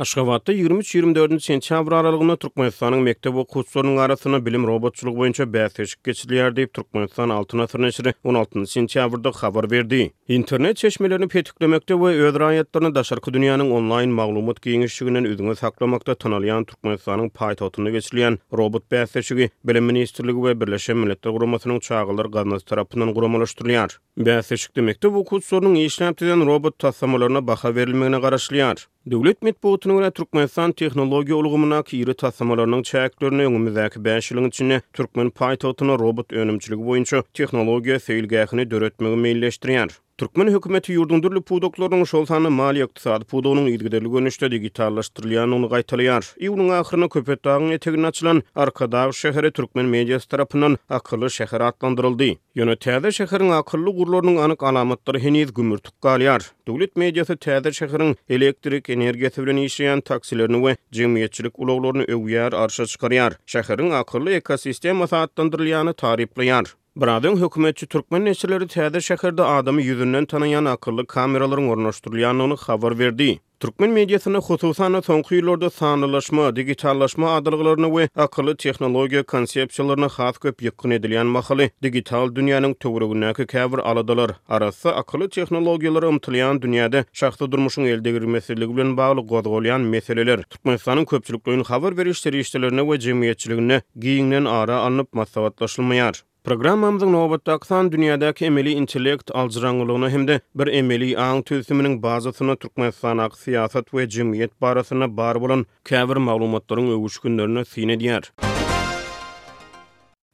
Aşgabatda ýigrimi üç, ýigrimi dördünji sentýabr aralygynda Türkmenistanyň mekdep okuwçylarynyň arasynda bilim robotçylygy boýunça bäsleşik geçirilýär diýip, Türkmenistan Altyn asyr neşiri on altynjy sentýabrda habar berdi. Internet çeşmelerini petiklemekde we öz raýatlaryny daşarky dünýäniň onlaýn maglumat giňişliginden üzňe saklamakda tanalýan Türkmenistanyň paýtagtynda geçirilýän robot bäsleşigi Bilim ministrligi we Birleşen Milletler Guramasynyň Çagalar gaznasy tarapyndan guramalaşdyrylýar. Bäsleşikde mekdep okuwçylarynyň işläp düzen robot taslamalaryna baha berilmegine garaşylýar. Döwlet metbugatyna görä, Türkmenistan tehnologiýa ulgamyndaky iri taslamalarynyň çäklerinde öňümizdäki bäş ýylyň içinde türkmen paýtagtyna robot önümçiligi boýunça tehnologiýa seýilgähini döretmegi meýilleşdirýär. Türkmen hökümeti ýurduň dürli pudaklarynyň, şol sanda maliýe-ykdysady pudagynyň yzygiderli görnüşde digitallaşdyrylýandygyny gaýtalaýar. Iýunyň ahyrynda Köpetdagyň eteginde açylan Arkadag şäheri türkmen mediasy tarapyndan Akylly şäher atlandyryldy. Ýöne täze şäheriň akylly gurlarynyň anyk alamatlary heniz gümürtik galýar. Döwlet mediasy täze şäheriň elektrik energiýasy bilen işleýän taksilerini we jemgyýetçilik ulaglaryny öwýär, arşa çykarýar. Şäheriň akylly ekosistemasy atlandyrylýany taryplaýar. Biraz öň hökümetçi türkmen neşirleri täze şäherde adamy ýüzünden tanaýan akylly kameralaryň ornaşdyrylýandygyny habar berdi. Türkmen mediasynda, hususan-da, soňky ýyllarda sanlylaşma, digitallaşma adalgalaryna we akylly tehnologiýa konsepsiýalaryna has köp ýykgyn edilýän mahaly, digital dünýäniň töweregindäki käbir aladalar, arassa akylly tehnologiýalara ymtylýan dünýäde şahsy durmuşyň eldegrilmesizligi bilen bagly gozgalýan meseleler Türkmenistanyň köpçülikleýin habar beriş serişdelerinde we jemgyýetçiliginde giňden ara alnyp maslahatlaşylmaýar. Programmamyzyň nobatdaky sany dünýädäki emeli intellekt aljyraňňylygyna hem-de bir emeli aň tilsiminiň bazasyna Türkmenistandaky syýasat we jemgyýet barasynda bar bolan käbir maglumatlaryň öwüşginlerini syn edýär.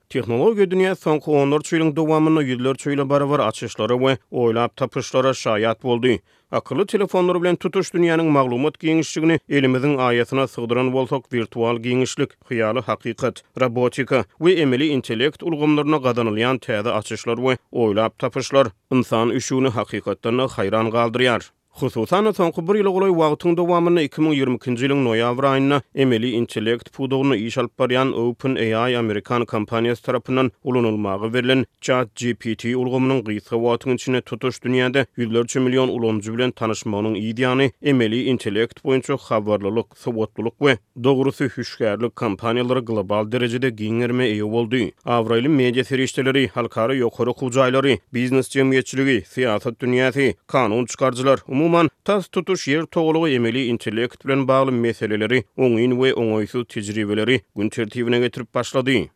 Tehnologiýa dünýä soňky onlarça ýylyň dowamynda ýüzlerçe ýyla barabar açyşlara we oýlap tapyşlara şaýat boldy. Akylly telefonlar bilen tutuş dünýäniň maglumat giňişligini elimiziň aýasyna sygdyran bolsak, wirtual giňişlik, hyýaly hakykat, robotika we emeli intellekt ulgamlarynda gazanylýan täze açyşlar we oýlap tapyşlar ynsan üşügini hakykatdan-da haýran galdyrýar. Hususan-da, soňky bir ýyla golaý wagtyň dowamynda iki müň ýigrimi ikinji ýylyň noýabr aýynda emeli intellekt pudagynda iş alyp barýan OpenAI amerikan kompaniýasy tarapyndan ulanylmaga berlen ChatGPT ulgamynyň gysga wagtyň içinde tutuş dünýäde ýüzlerçe million ulanyjy bilen tanyşmagynyň ideany emeli intellekt boýunça habarlylyk, sowatlylyk we, dogrusy, hüşgärlik kompaniýalary global derejede giň gerime eýe boldy. Abraýly media serişdeleri, halkara ýokary okuw jaýlary, biznes jemgyýetçiligi, syýasat dünýäsi, Kanun çykaryjylar, umuman, tas tutuş Ýer togalagy emeli intellekt bilen bagly meseleleri, oňyn we oňaýsyz tejribeleri gün tertibine getirip başlady.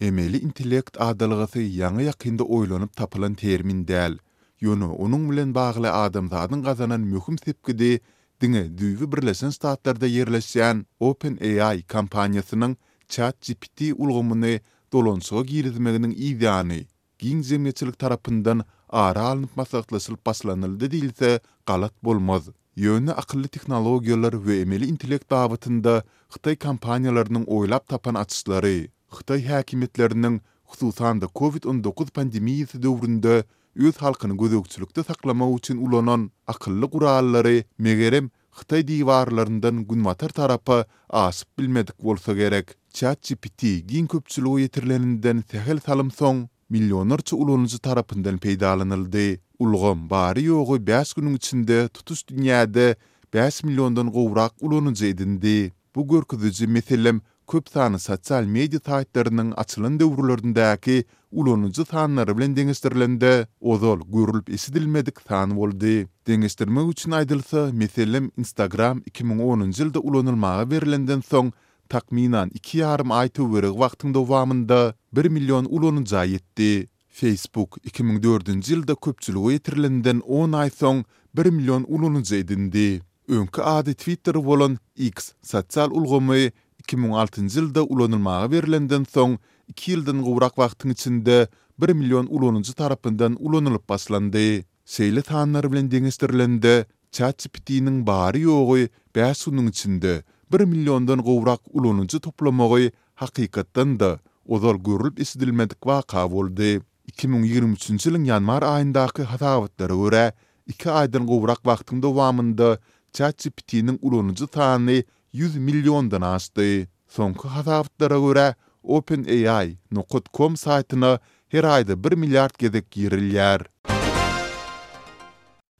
Emeli intellekt adalgasy ýaňy-ýakynda oýlanyp tapylan termin däl. Ýöne onuň bilen bagly adamzadyň gazanan möhüm sepgidi diňe düýbi Birleşen Ştatlarda ýerleşýän OpenAI kompaniýasynyň ChatGPT ulgamyny dolanyşyga girizmeginiň yz ýany. giň jemgyýetçilik tarapyndan ara alnyp maslahatlaşylyp başlanyldy diýilse, galat bolmaz. Ýöne akylly tehnologiýalar we emeli intellekt babatynda hytaý kompaniýalarynyň oýlap tapan açyşlary, hytaý häkimiýetleriniň, hususan-da, covid on dokuz pandemiýasy döwründe öz halkyny gözegçilikde saklamak üçin ulanan akylly gurallary, megerem, Hytaý diwarlaryndan günbatar tarapa aşyp bilmedik bolsa gerek. ChatGPT giň köpçülige ýetirileninden sähel salym soň, millionlarça ulanyjy tarapyndan peýdalanyldy. Ulgam bary-ýogy bäş günüň içinde tutuş dünýäde bäş milliondan gowrak ulanyjy edindi. Bu görkeziji, meselem, Köp sany sosial media saýtlarynyň açylan döwürlerindäki ulanyjy sanlary bilen deňeşdirilende, ozal görülip-eşidilmedik san boldy. Deňeşdirmek üçin aýdylsa, meselem, Instagram iki müň onunjy ýylda ulanylmaga berlenden soň, takmynan iki ýarym aý töweregi wagtyň dowamynda bir million ulanyja ýetdi. Facebook iki müň dördünji ýylda köpçülige getirilenden on aý soň bir million ulanyjy edindi. Öňki ady Twitter bolan X sosial ulgamy iki müň altynjy ýylda ulanylmaga berlenden soň iki ýyldan gowrak wagtyň içinde bir million ulanyjy tarapyndan ulanylyp başlandy. Şeýle sanlar bilen deňeşdirilende ChatGPT-niň bary-ýogy bäş günüň içinde bir milliondan gowrak ulanyjy toplamagy hakykatdan-da, ozal görlüp-eşidilmedik waka boldy. Iki müň ýigrimi üçünji ýylyň ýanwar aýyndaky hasabatlara görä, iki aýdan gowrak wagtyň dowamynda ChatGPT-niň ulanyjy sany ýüz milliondan aşdy. Soňky hasabatlara görä, OpenAI. Nokat. Com saýtyna her aýda bir milliard gezek girilýär.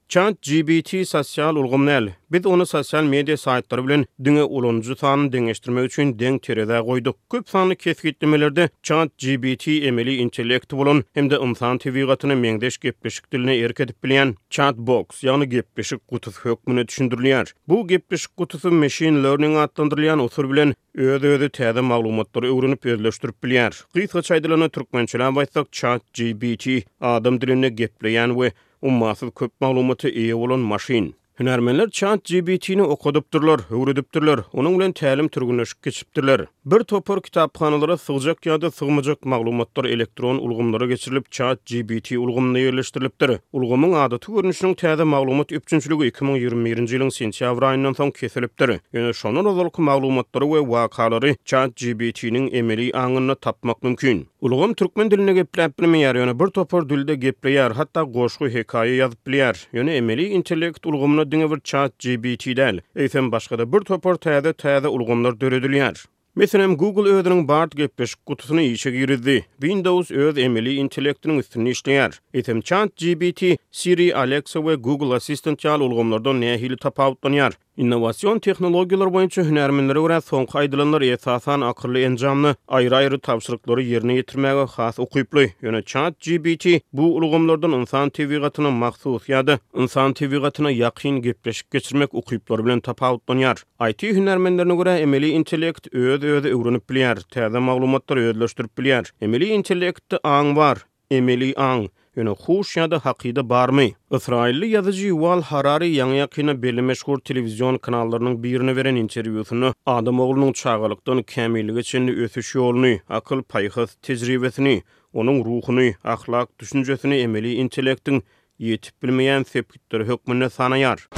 ChatGPT sosial ulgam däl. Biz ony sosial media saýtlary bilen diňe ulanyjy sanyny deňeşdirmek üçin deň terezä goýduk. Köp sanly kesgitlemelerde ChatGPT emeli intellekti bolan hem-de ynsan tebigatyna meňzeş gepleşik diline erk edip bilýän Chat Box, ýagny gepleşik gutusy hökmünde düşündirilýär. Bu gepleşik gutusy machine learning atlandyrylýan usul bilen öz-özi täze maglumatlary öwrenip özleşdirip bilýär. Gysgaça aýdylanda, türkmençeläp aýtsak, ChatGPT adam dilinde gepleýän we Ummasyz köp maglumata eýe bolan maşyn. Hünärmenler ChatGPT-ni okadypdyrlar, öwredipdirler, onuň bilen tälim-türgenleşik geçipdirler. Bir topar kitaphanalara sygjak ýa-da sygmajak maglumatlar elektron ulgamlara geçirilip, ChatGPT ulgamynda ýerleşdirilipdir. Ulgamyň adaty görnüşiniň täze maglumat üpjünçiligi iki müň ýigrimi birinji ýylyň sentýabr aýyndan soň kesilipdir. Ýöne şondan ozalky maglumatlary we wakalary ChatGPT-niň emeli aňynda tapmak mümkin. Ulgam türkmen dilinde gepläp bilmeýär, ýöne bir topar dilde gepleýär, hatda goşgy, hekaýa ýazyp bilýär. Ýöne emeli intellekt ulgamyna diňe bir ChatGPT däl, eýsem başgada bir topar täze täze ulgamlar döredilýär. Meselem, Google özüniň Bard gepleşik gutusyny işe girizdi. Windows öz emeli intellektiniň üstünde işleýär. Eýsem ChatGPT, Siri, Alexa we Google Assistant ýaly ulgamlardan nähili tapawutlanýar? Innowasion tehnologiýalar boýunça hünärmenlere görä, soňky aýdylanlar esasan akylly enjamda aýry-aýry tabşyryklary ýerine ýetirmäge has ukyply. Ýöne ChatGPT bu ulgamlardan ynsan tebigatyna mahsus ýa-da ynsan tebigatyna ýakyn gepleşik geçirmek ukyplary bilen tapawutlanýar. IT hünärmenlerine görä, emeli intellekt öz-özi öwrenip bilýär, täze maglumatlary özleşdirip bilýär. Emeli intellektde aň bar. Emeli aň, ýöne huş ýa-da hakyda barmy? Ysraýylly ýazyjy Ýuwal Harari ýaňy-ýakynda belli meşhur telewizion kanallarynyň birine beren interwýusynda adam oglunyň çagalykdan kämillige çenli ösüş ýoluny, akyl-paýhas tejribesini, onuň ruhuny, ahlak düşünjesini emeli intellektiň ýetip bilmeýän sepgitleri hökmünde sanaýar.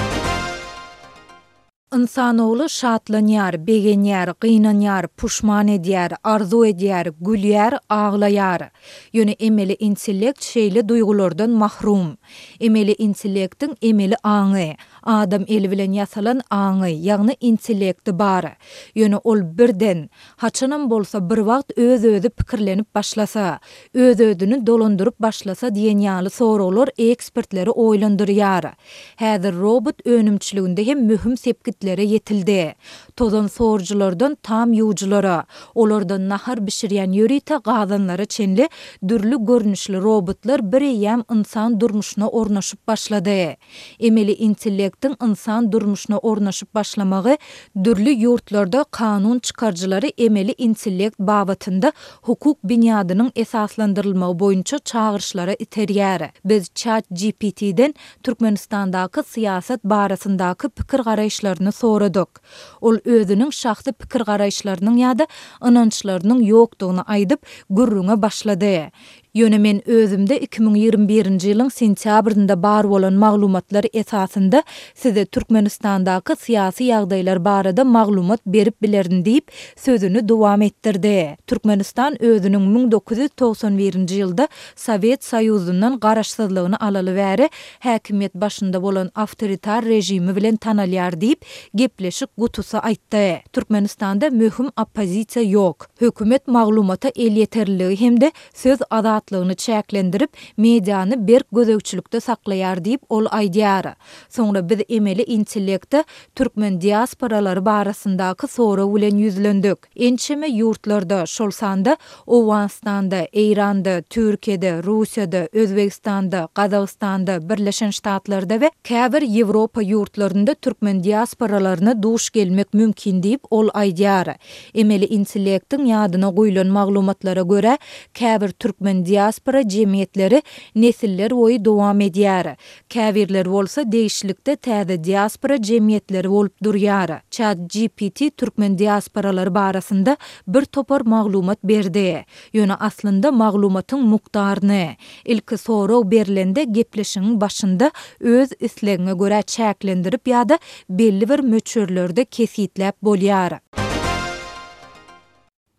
Ynsanogly şatlanýar, begenýär, gynanýar, puşman edýär, arzuw edýär, gülýär, aglaýar. Ýöne emeli intellekt şeýle duýgulardan mahrum. Emeli intellektiň emeli aňy, adam eli bilen ýasalan aňy, ýagny intellekti bar. Ýöne ol birden. Haçanam bolsa bir wagt öz-özi pikirlenip başlasa, öz-özüni dolandyryp başlasa diýen ýaly soraglar ekspertleri oýlandyrýar. Häzir robot önümçiliginde hem möhüm sepgitlere ýetildi. Tozan sorujylardan tam ýuwujylara, olardan nahar bişirýän ýörite gazanlara çenli dürli görnüşli robotlar bireýýäm ynsan durmuşyna ornaşyp başlady. Emeli intellektiň ynsan durmuşyna ornaşyp başlamagy dürli ýurtlarda kanun çykaryjylary emeli intellekt babatynda hukuk binýadynyň esaslandyrylmagy boýunça çagyryşlara iterýär. Biz ChatGPT-den Türkmenistandaky syýasat barasyndaky pikir-garaýyşlaryny soradyk. Ol özüniň şahsy pikir-garaýyşlarynyň ýa-da ynançlarynyň ýokdugyny aýdyp, gürrüňe başlady. Ýöne men özümde iki müň ýigrimi birinji ýylyň sentýabrynda bar bolan maglumatlar esasynda size Türkmenistandaky syýasy ýagdaýlar barada maglumat berip bilerin diýip, sözüni dowam etdirdi. Türkmenistan özüniň müň dokuz ýüz togsan birinji ýylda Sowet Soýuzyndan garaşsyzlygyny alaly bäri, häkimiýet başynda bolan awtoritar režimi bilen tanalýar diýip, gepleşik gutusy aýtdy. Türkmenistanda möhüm oppozisiýa ýok. Hökümet maglumata elýeterliligi hem-de söz azatlygyny çäklendirip, mediany berk gözegçilikde saklaýar diýip, ol aýdýar. Soňra biz emeli intellekte türkmen diasporalary barasyndaky sorag bilen ýüzlendik. Ençeme ýurtlarda, şol sanda Owganystanda, Eýranda, Türkiýede, Russiýada, Özbegistanda, Gazagystanda, Birleşen Ştatlarda we käbir Ýewropa ýurtlarynda türkmen diasporalaryna duş gelmek mümkin diýip, ol aýdýar. Emeli intellektiň ýadyna guýlan maglumatlara görä, käbir türkmen diaspora jemgyýetleri nesillerboýy dowam edýär. Käbirleri bolsa degişlikde täze diaspora jemgyýetleri bolup durýar. ChatGPT türkmen diasporalary barasynda bir topar maglumat berdi. Ýöne aslynda maglumatyň mukdaryny, ilki sorag berlende gepleşigiň başynda öz islegiňe görä çäklendirip ýa-da belli bir möçerlerde kesgitläp bolýar.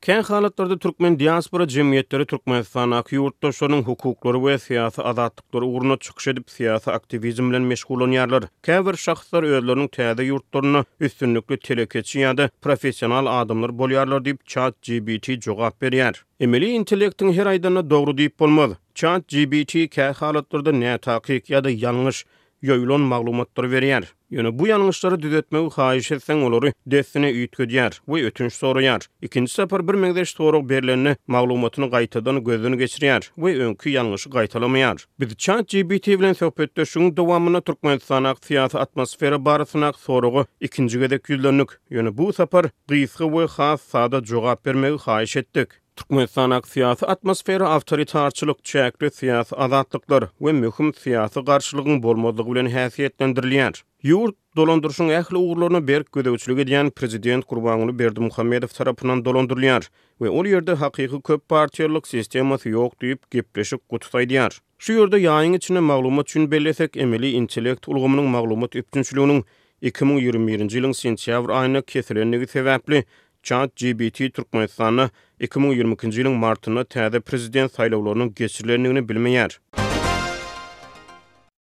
Kä halatlarda türkmen diaspora jemgyýetleri Türkmenistandaky ýurtdaşlarynyň hukuklary we syýasy azatlyklary ugrunda çykyş edip, syýasy aktiwizm bilen meşgullanýarlar. Käbir şahslar özleriniň täze ýurtlarynda üstünlikli telekeçi ýa-da professional adamlar bolýarlar diýip, ChatGPT jogap berýär. Emeli intellektiň her aýdanyna dogry diýip bolmaz. ChatGPT kä halatlarda nätakyk ýa-da ýalňyş ýoýulan maglumatlary berýär. Ýöne bu ýalňyşlary düzetmegi haýyş etseň, olary dessine üýtgedýär we ötünç soraýar. Ikinji sapar bir meňzeş sorag berlende, maglumatyny gaýtadan gözden geçirýär we öňki ýalňyşy gaýtalamaýar. Biz ChatGPT bilen söhbetdeşligiň dowamynda Türkmenistandaky syýasy atmosfera barasyndaky soraga ikinji gezek ýüzlendik, ýöne bu sapar gysga we has sada jogap bermegi haýyş etdik. Türkmenistandaky syýasy atmosfera awtoritarçylyk, çäkli syýasy azatlyklar we möhüm syýasy garşylygyň bolmazlygy bilen häsiýetlendirilýär. Ýurt dolandyryşyň ähli ugurlaryna berk gözegçilik edýän prezident Gurbanguly Berdimuhamedow tarapyndan dolandyrylýar we ol ýerde hakyky köp partiýalylyk sistemasy ýok diýip, gepleşik gutusy aýdýar. Şu ýerde ýaýyň içinde maglumat üçin bellesek, emeli intellekt ulgamynyň maglumat üpjünçiliginiň iki müň ýigrimi birinji ýylyň sentýabr aýynda kesilendigi sebäpli, ChatGPT Türkmenistanda iki müň ýigrimi ikinji ýylyň martynda täze prezident saýlawlarynyň geçirilendigini bilmeýär.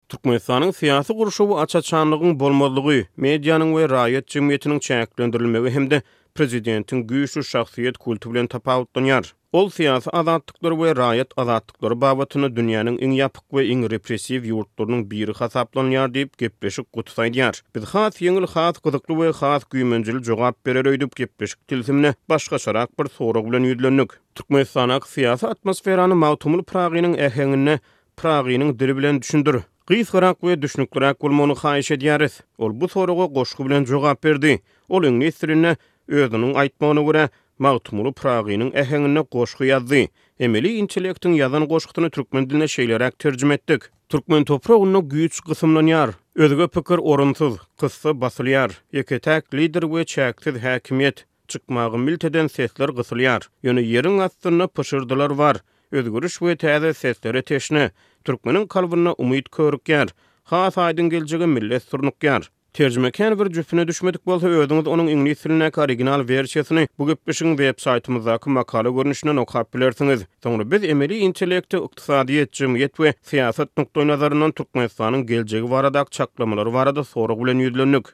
Türkmenistanyň syýasy gurşawy aç-açanlygyň bolmazlygy, medianyň we raýat jemgyýetiniň çäklendirilmegi hem-de prezidentiň güýçli şahsyýet kulty bilen tapawutlanýar. Ol syýasy azatlyklary we raýat azatlyklary babatynda dünýäniň iň ýapyk we iň repressiw ýurtlarynyň biri hasaplanýar diýip, gepleşik gutusy aýdýar. Biz has ýeňil, has gyzykly we has güýmenjeli jogap berer öýdüp, gepleşik tilsimine başgaçarak bir sorag bilen ýüzlendik. Türkmenistandaky syýasy atmosferany Magtymguly Pyragynyň äheňinde Pyragynyň dili bilen düşündir. Gysgarak we düşnükliräk bolmagyny haýyş edýäris. Ol bu soraga goşgy bilen jogap berdi. Ol iňlis dilinde Özüniň aýtmagyna görä, Magtymguly Pyragynyň äheňinde goşgy ýazdy. Emeli intellektiň ýazan goşgusyny türkmen diline şeýleräk terjime etdik. Türkmen topragynda güýç gysymlanýar, Özge pikir orunsyz, kyssa basylýar, Ýeke-täk lider we çäksiz häkimiýet, Çykmagy milt eden sesler gysylýar. Ýöne ýeriň astynda pyşyrdylar bar, Özgeriş we täze seslere teşne, Türkmeniň kalbynda umyt körükýär, Has aýdyň geljege millet surnukýar. Terjime kän bir jüpüne düşmedik bolsa, özüňiz onuň iňlis dilindäki original wersiýasyny bu gepleşigiň websaýtymyzdaky makala görnüşinden okap bilersiňiz. Soňra biz emeli intellekte ykdysadyýet, jemgyýet we syýasat nukdaýnazaryndan Türkmenistanyň geljegi baradaky çaklamalary barada sorag bilen ýüzlendik.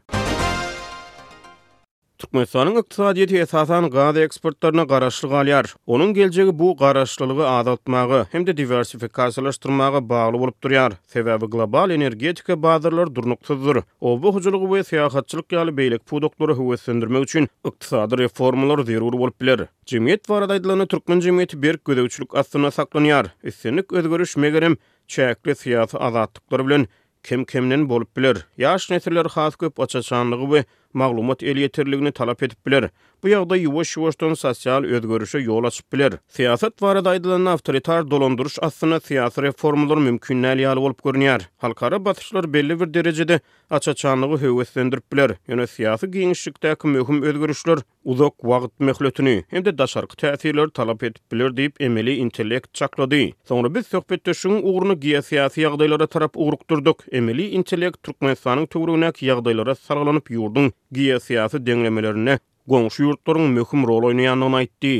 Türkmenistanyň ykdysadyýeti esasan gaz eksportlaryna garaşly galýar. Onuň geljegi bu garaşlylygy azaltmaga hem-de diwersifikasiýalaşdyrmaga bagly bolup durýar, sebäbi global energetika bazarlary durnuksyzdyr. Oba hojalygy we syýahatçylyk ýaly beýleki pudaklary höweslendirmek üçin ykdysady reformalar zerur bolup biler. Jemgyýet barada aýdylanda, türkmen jemgyýeti berk gözegçilik astynda saklanýar. Islendik özgeriş, megerem, çäkli syýasy azatlyklar bilen Kem-kemden bolup biler. Ýaş nesiller has köp aç-açanlygy we maglumat elýeterligini talap edip biler. Bu ýagdaý ýuwaş-ýuwaşdan sosial özgerişe ýol açyp biler. Syýasat barada aýdylanda, awtoritar dolandyryş aslynda syýasy reformalar mümkin däl ýaly bolup görünýär. Halkara basyşlar belli bir derejede aç-açanlygy höweslendirip biler, ýöne syýasy giňişlikdäki möhüm özgerişler uzak wagt möhletini hem-de daşarky täsirleri talap edip biler diýip, emeli intellekt çaklady. Soňra biz söhbetdeşligiň ugruny geosyýasy ýagdaýlara tarap ugrukdyrdyk. Emeli intellekt Türkmenistanyň töweregindäki ýagdaýlara salgylanyp, ýurduň geosyýasy deňlemelerinde goňşy ýurtlaryň möhüm rol oýnaýandygyny aýtdy.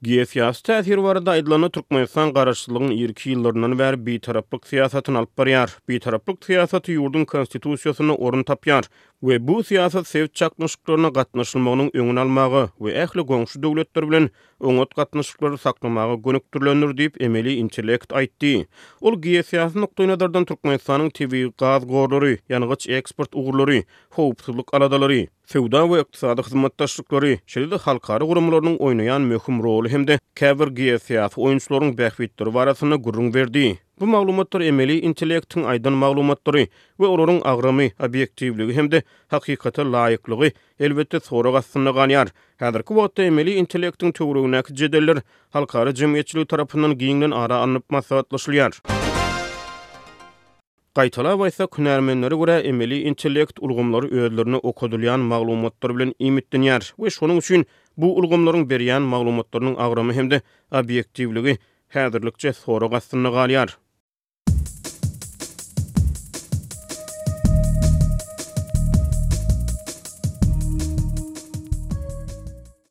Geosyýasy täsir barada aýdylanda, Türkmenistan garaşsyzlygyň irki ýyllaryndan bäri bitaraplyk syýasatyny alyp barýar. Bitaraplyk syýasaty ýurduň Konstitusiýasynda orun tapýar we bu syýasat sebit çaknyşyklaryna gatnaşylmagynyň öňüni almaga we ähli goňşy döwletler bilen oňat gatnaşyklary saklamaga gönükdirilendir diýip, emeli intellekt aýtdy. Ol geosyýasy nukdaýnazardan Türkmenistanyň tebigy gaz gorlary, ýangyç eksport ugurlary, howpsuzlyk aladalary, söwda we ykdysady hyzmatdaşlyklary, şeýle-de halkara guramalarynyň oýnaýan möhüm roly hem-de käbir geosyýasy oýunçylaryň bähbitleri barasynda gürrüň berdi. Bu maglumatlar emeli intellektiň aýdan maglumatlary we olaryň agramy, obýektiwligi hem-de hakykata laýyklygy, elbetde, sorag astynda galýar. Häzirki wagtda emeli intellektiň töweregindäki jedeller halkara jemgyýetçiligi tarapyndan giňden ara alnyp maslahatlaşylýar. Gaýtalap aýtsak, hünärmenlere görä, emeli intellekt ulgamlary özlerine okadylýan maglumatlar bilen iýmitlenýär we şonuň üçin bu ulgamlaryň berýän maglumatlarynyň agramy hem-de obýektiwligi häzirlikçe sorag astynda galýar.